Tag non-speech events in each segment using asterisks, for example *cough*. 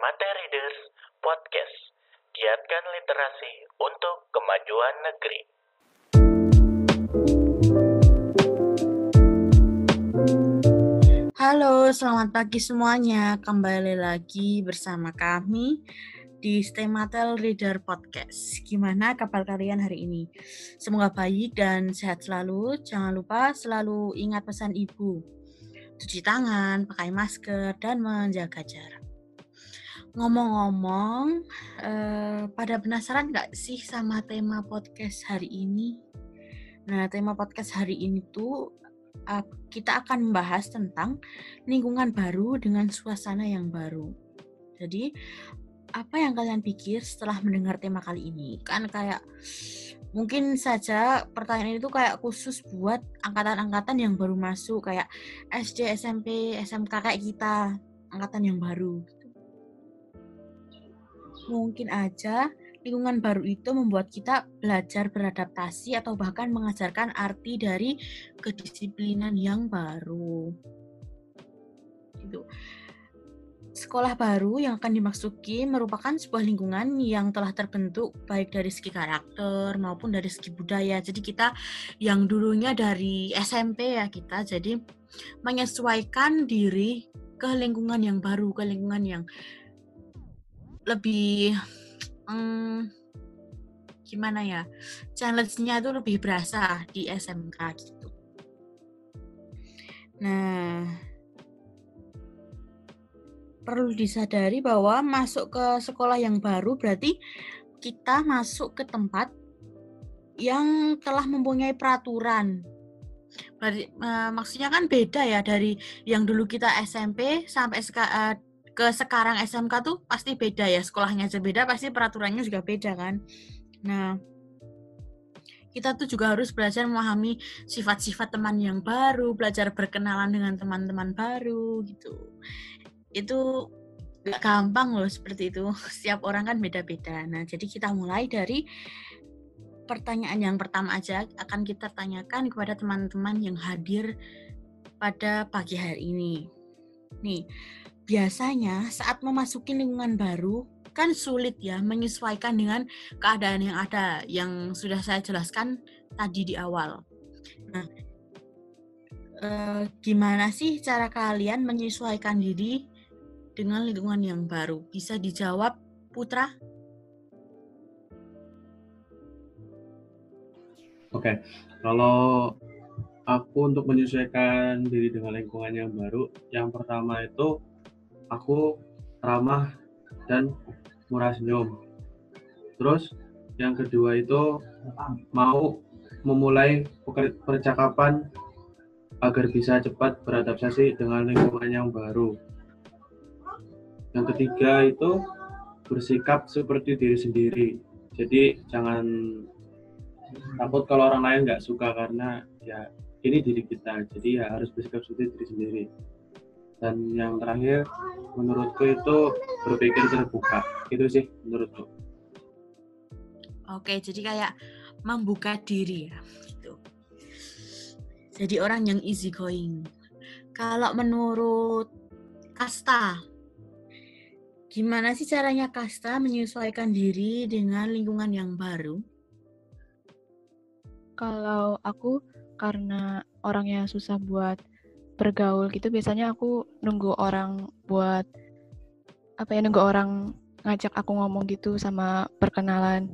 Temate Readers Podcast. Giatkan literasi untuk kemajuan negeri. Halo, selamat pagi semuanya. Kembali lagi bersama kami di Stematel Reader Podcast. Gimana kabar kalian hari ini? Semoga baik dan sehat selalu. Jangan lupa selalu ingat pesan ibu. Cuci tangan, pakai masker, dan menjaga jarak. Ngomong-ngomong, eh, pada penasaran nggak sih sama tema podcast hari ini? Nah, tema podcast hari ini tuh uh, kita akan membahas tentang lingkungan baru dengan suasana yang baru. Jadi, apa yang kalian pikir setelah mendengar tema kali ini? Kan kayak mungkin saja pertanyaan itu kayak khusus buat angkatan-angkatan yang baru masuk kayak SD, SMP, SMK kayak kita, angkatan yang baru. Mungkin aja lingkungan baru itu membuat kita belajar beradaptasi atau bahkan mengajarkan arti dari kedisiplinan yang baru. Itu. Sekolah baru yang akan dimasuki merupakan sebuah lingkungan yang telah terbentuk baik dari segi karakter maupun dari segi budaya. Jadi kita yang dulunya dari SMP ya kita jadi menyesuaikan diri ke lingkungan yang baru, ke lingkungan yang lebih hmm, gimana ya challenge-nya itu lebih berasa di SMK gitu. Nah, perlu disadari bahwa masuk ke sekolah yang baru berarti kita masuk ke tempat yang telah mempunyai peraturan. Berarti, uh, maksudnya kan beda ya dari yang dulu kita SMP sampai uh, ke sekarang SMK tuh pasti beda ya sekolahnya aja beda pasti peraturannya juga beda kan. Nah kita tuh juga harus belajar memahami sifat-sifat teman yang baru belajar berkenalan dengan teman-teman baru gitu. Itu gak gampang loh seperti itu. *laughs* Setiap orang kan beda-beda. Nah jadi kita mulai dari pertanyaan yang pertama aja akan kita tanyakan kepada teman-teman yang hadir pada pagi hari ini. Nih biasanya saat memasuki lingkungan baru kan sulit ya menyesuaikan dengan keadaan yang ada yang sudah saya jelaskan tadi di awal. Nah, eh, gimana sih cara kalian menyesuaikan diri dengan lingkungan yang baru? Bisa dijawab, Putra? Oke, kalau aku untuk menyesuaikan diri dengan lingkungan yang baru, yang pertama itu aku ramah dan murah senyum. Terus yang kedua itu mau memulai percakapan agar bisa cepat beradaptasi dengan lingkungan yang baru. Yang ketiga itu bersikap seperti diri sendiri. Jadi jangan takut kalau orang lain nggak suka karena ya ini diri kita. Jadi ya harus bersikap seperti diri sendiri dan yang terakhir menurutku itu berpikir terbuka. Itu sih menurutku. Oke jadi kayak membuka diri ya gitu. Jadi orang yang easy going. Kalau menurut Kasta gimana sih caranya Kasta menyesuaikan diri dengan lingkungan yang baru? Kalau aku karena orangnya susah buat bergaul gitu biasanya aku nunggu orang buat apa ya nunggu orang ngajak aku ngomong gitu sama perkenalan.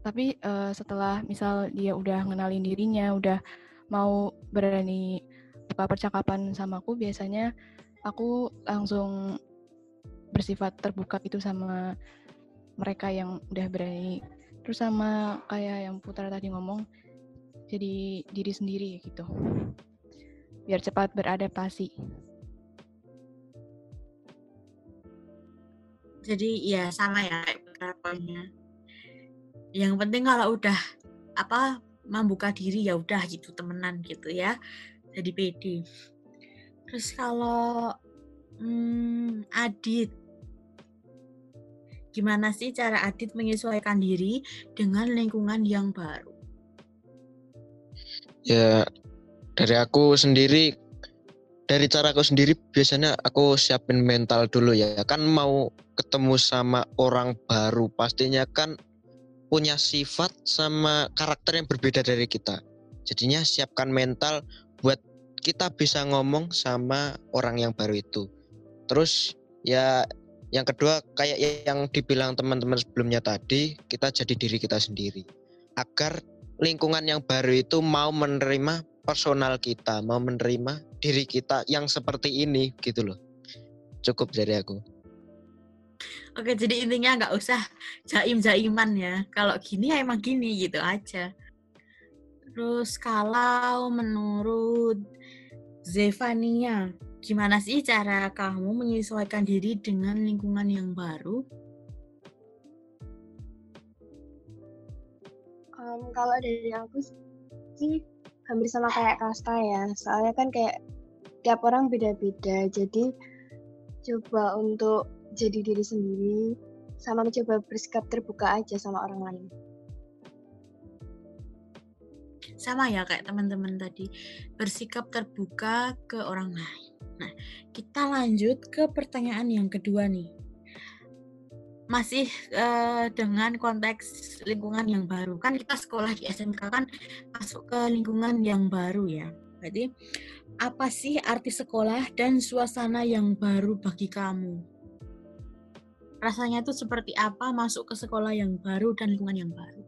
Tapi uh, setelah misal dia udah ngenalin dirinya udah mau berani buka percakapan sama aku biasanya aku langsung bersifat terbuka gitu sama mereka yang udah berani. Terus sama kayak yang Putra tadi ngomong jadi diri sendiri gitu biar cepat beradaptasi. Jadi ya sama ya poinnya. Yang penting kalau udah apa membuka diri ya udah gitu temenan gitu ya. Jadi pede. Terus kalau hmm, Adit gimana sih cara Adit menyesuaikan diri dengan lingkungan yang baru? Ya dari aku sendiri dari cara aku sendiri biasanya aku siapin mental dulu ya. Kan mau ketemu sama orang baru pastinya kan punya sifat sama karakter yang berbeda dari kita. Jadinya siapkan mental buat kita bisa ngomong sama orang yang baru itu. Terus ya yang kedua kayak yang dibilang teman-teman sebelumnya tadi, kita jadi diri kita sendiri. Agar lingkungan yang baru itu mau menerima personal kita, mau menerima diri kita yang seperti ini gitu loh. Cukup dari aku. Oke, jadi intinya nggak usah jaim-jaiman ya. Kalau gini ya emang gini gitu aja. Terus kalau menurut Zevania, gimana sih cara kamu menyesuaikan diri dengan lingkungan yang baru? Um, kalau dari aku sih hampir sama kayak Kasta ya. Soalnya kan kayak tiap orang beda-beda. Jadi coba untuk jadi diri sendiri sama mencoba bersikap terbuka aja sama orang lain. Sama ya kayak teman-teman tadi, bersikap terbuka ke orang lain. Nah, kita lanjut ke pertanyaan yang kedua nih. Masih uh, dengan konteks lingkungan yang baru. Kan kita sekolah di SMK kan masuk ke lingkungan yang baru ya. Berarti apa sih arti sekolah dan suasana yang baru bagi kamu? Rasanya itu seperti apa masuk ke sekolah yang baru dan lingkungan yang baru?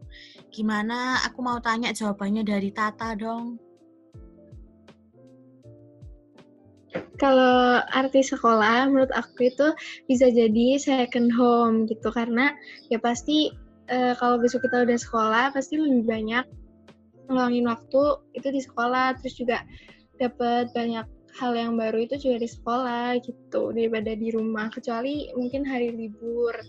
Gimana? Aku mau tanya jawabannya dari Tata dong. Kalau arti sekolah menurut aku itu bisa jadi second home gitu. Karena ya pasti uh, kalau besok kita udah sekolah pasti lebih banyak ngeluangin waktu itu di sekolah. Terus juga dapat banyak hal yang baru itu juga di sekolah gitu daripada di rumah. Kecuali mungkin hari libur.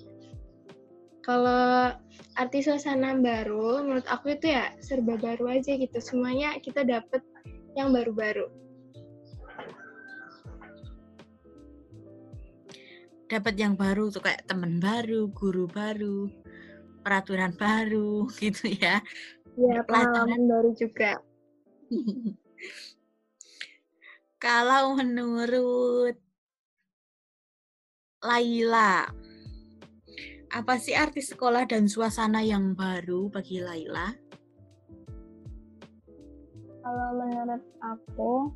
Kalau arti suasana baru menurut aku itu ya serba baru aja gitu. Semuanya kita dapat yang baru-baru dapat yang baru tuh kayak teman baru, guru baru, peraturan baru *laughs* gitu ya. Iya, pengalaman baru juga. *laughs* Kalau menurut Laila, apa sih arti sekolah dan suasana yang baru bagi Laila? Kalau menurut aku,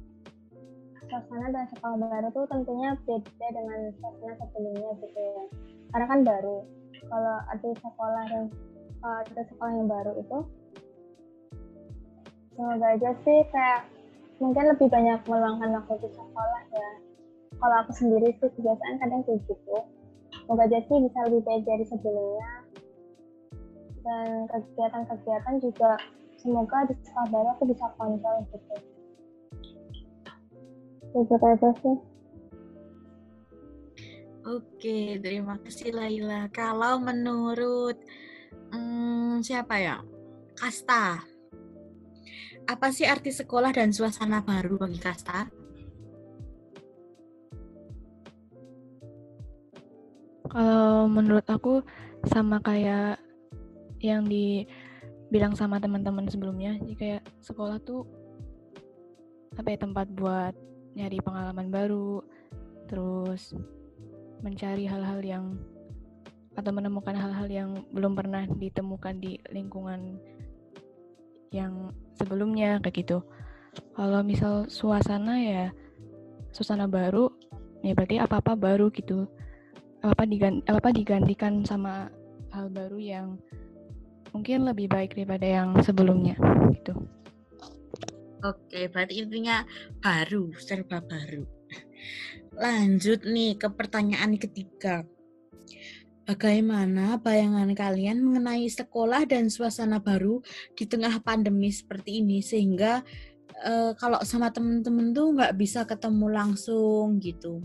suasana dan sekolah baru tuh tentunya beda dengan suasana sebelumnya gitu ya. Karena kan baru kalau ada sekolah dan kalau ada sekolah yang baru itu semoga aja sih kayak mungkin lebih banyak meluangkan waktu di sekolah ya. Kalau aku sendiri sih kebiasaan kadang kayak gitu. Semoga aja sih bisa lebih baik dari sebelumnya. Dan kegiatan-kegiatan juga semoga di sekolah baru aku bisa kontrol gitu aja sih. Oke, terima kasih Laila. Kalau menurut hmm, siapa ya? Kasta. Apa sih arti sekolah dan suasana baru bagi Kasta? Kalau menurut aku sama kayak yang dibilang sama teman-teman sebelumnya, jadi kayak sekolah tuh apa ya tempat buat nyari pengalaman baru, terus mencari hal-hal yang atau menemukan hal-hal yang belum pernah ditemukan di lingkungan yang sebelumnya kayak gitu. Kalau misal suasana ya suasana baru, ya berarti apa-apa baru gitu. Apa-apa diganti, apa digantikan sama hal baru yang mungkin lebih baik daripada yang sebelumnya gitu. Oke, berarti intinya baru, serba baru. *laughs* Lanjut nih ke pertanyaan ketiga. Bagaimana bayangan kalian mengenai sekolah dan suasana baru di tengah pandemi seperti ini sehingga e, kalau sama temen-temen tuh nggak bisa ketemu langsung gitu.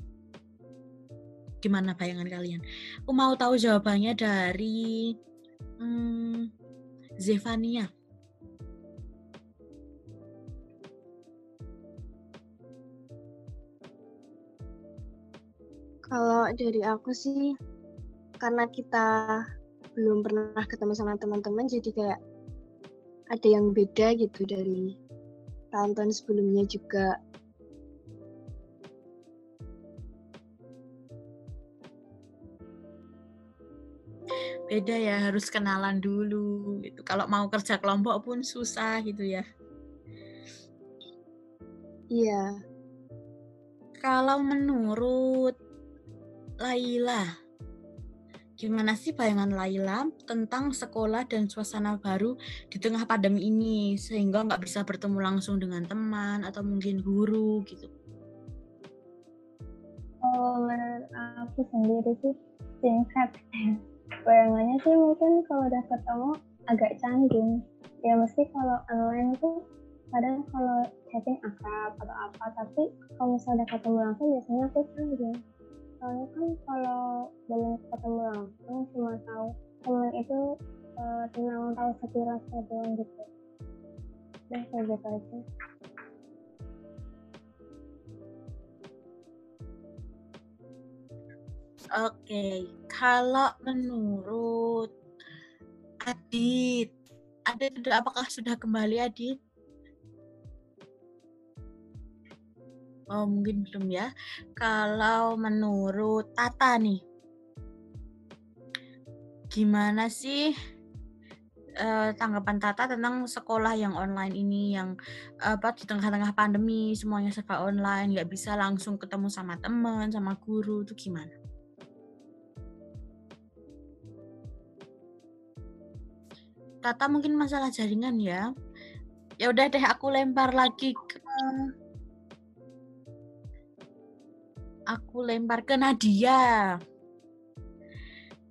Gimana bayangan kalian? Aku mau tahu jawabannya dari hmm, Zevania. Kalau dari aku sih karena kita belum pernah ketemu sama teman-teman jadi kayak ada yang beda gitu dari tahun-tahun sebelumnya juga. Beda ya harus kenalan dulu gitu. Kalau mau kerja kelompok pun susah gitu ya. Iya. Kalau menurut Laila, gimana sih bayangan Laila tentang sekolah dan suasana baru di tengah pandemi ini sehingga nggak bisa bertemu langsung dengan teman atau mungkin guru gitu? Kalau menurut aku sendiri sih singkat. Bayangannya sih mungkin kalau udah ketemu agak canggung. Ya meski kalau online tuh kadang kalau chatting akrab atau apa, tapi kalau misalnya udah ketemu langsung biasanya aku canggung soalnya kan kalau belum ketemu langsung cuma tahu teman itu uh, tentang tahu sekilasnya doang gitu dan kayak gitu aja Oke, kalau menurut Adit, Adit apakah sudah kembali Adit? Oh, mungkin belum ya. Kalau menurut Tata nih, gimana sih uh, tanggapan Tata tentang sekolah yang online ini yang apa di tengah-tengah pandemi semuanya serba online, nggak bisa langsung ketemu sama teman, sama guru itu gimana? Tata mungkin masalah jaringan ya. Ya udah deh aku lempar lagi ke aku lempar ke Nadia.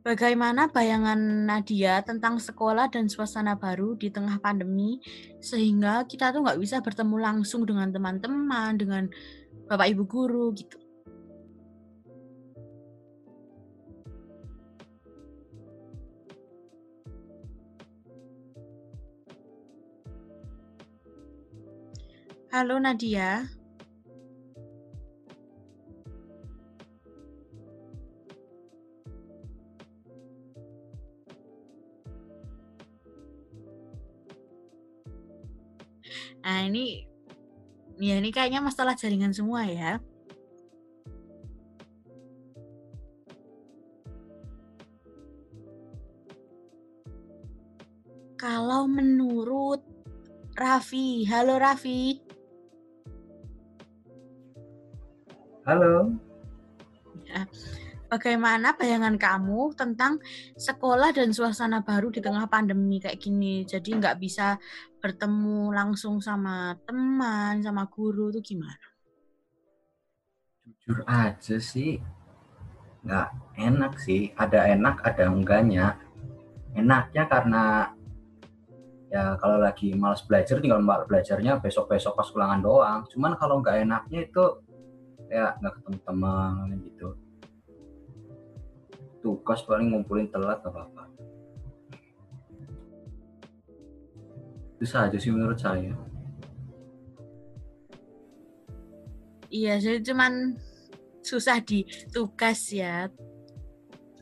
Bagaimana bayangan Nadia tentang sekolah dan suasana baru di tengah pandemi sehingga kita tuh nggak bisa bertemu langsung dengan teman-teman, dengan bapak ibu guru gitu. Halo Nadia. Nah, ini ya ini kayaknya masalah jaringan semua ya. Kalau menurut Raffi, halo Raffi. Halo. Bagaimana bayangan kamu tentang sekolah dan suasana baru di tengah pandemi kayak gini? Jadi nggak bisa bertemu langsung sama teman, sama guru itu gimana? Jujur aja sih, nggak enak sih. Ada enak, ada enggaknya. Enaknya karena ya kalau lagi malas belajar tinggal belajarnya besok-besok pas ulangan doang. Cuman kalau nggak enaknya itu ya nggak ketemu teman gitu tugas paling ngumpulin telat gak apa-apa itu saja sih menurut saya. Iya jadi cuman susah di tugas ya.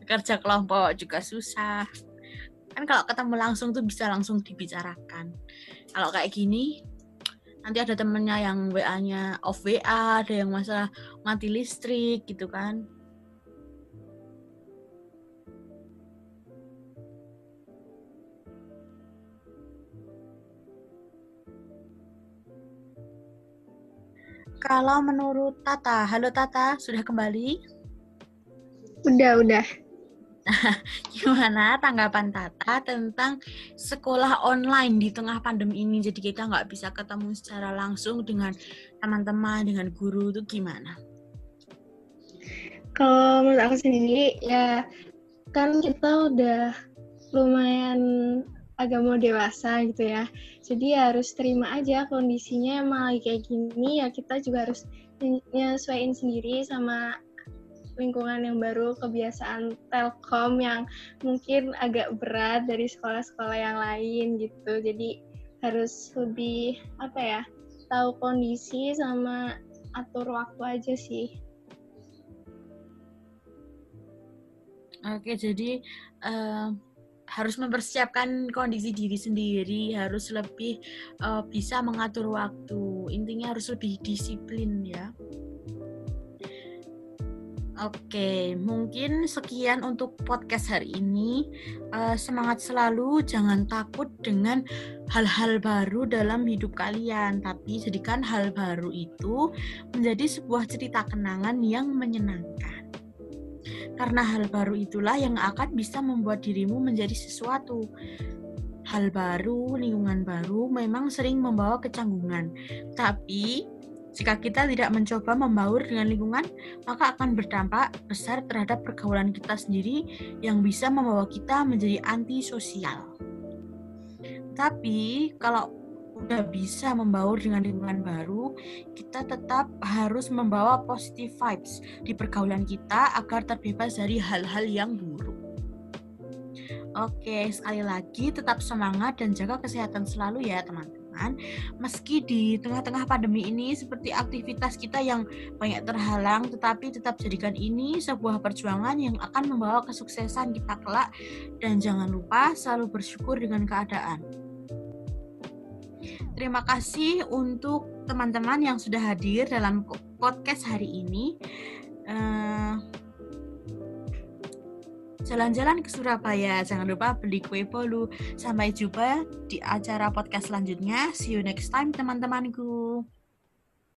Kerja kelompok juga susah. Kan kalau ketemu langsung tuh bisa langsung dibicarakan. Kalau kayak gini nanti ada temennya yang WA-nya off WA, ada yang masalah mati listrik gitu kan. Kalau menurut Tata, halo Tata, sudah kembali? Udah, udah. *laughs* Gimana tanggapan Tata tentang sekolah online di tengah pandemi ini? Jadi kita nggak bisa ketemu secara langsung dengan teman-teman, dengan guru itu gimana? Kalau menurut aku sendiri ya kan kita udah lumayan agak mau dewasa gitu ya. Jadi ya harus terima aja kondisinya emang lagi kayak gini ya kita juga harus nyesuaiin sendiri sama lingkungan yang baru, kebiasaan telkom yang mungkin agak berat dari sekolah-sekolah yang lain gitu. Jadi harus lebih apa ya, tahu kondisi sama atur waktu aja sih. Oke, jadi uh, harus mempersiapkan kondisi diri sendiri, harus lebih uh, bisa mengatur waktu. Intinya harus lebih disiplin ya. Oke, mungkin sekian untuk podcast hari ini. Uh, semangat selalu, jangan takut dengan hal-hal baru dalam hidup kalian, tapi jadikan hal baru itu menjadi sebuah cerita kenangan yang menyenangkan. Karena hal baru itulah yang akan bisa membuat dirimu menjadi sesuatu. Hal baru, lingkungan baru memang sering membawa kecanggungan, tapi jika kita tidak mencoba membaur dengan lingkungan, maka akan berdampak besar terhadap pergaulan kita sendiri yang bisa membawa kita menjadi antisosial. Tapi kalau udah bisa membaur dengan lingkungan baru, kita tetap harus membawa positive vibes di pergaulan kita agar terbebas dari hal-hal yang buruk. Oke, sekali lagi tetap semangat dan jaga kesehatan selalu ya teman-teman teman Meski di tengah-tengah pandemi ini seperti aktivitas kita yang banyak terhalang, tetapi tetap jadikan ini sebuah perjuangan yang akan membawa kesuksesan kita kelak dan jangan lupa selalu bersyukur dengan keadaan. Terima kasih untuk teman-teman yang sudah hadir dalam podcast hari ini. Uh, jalan-jalan ke Surabaya. Jangan lupa beli kue bolu. Sampai jumpa di acara podcast selanjutnya. See you next time teman-temanku.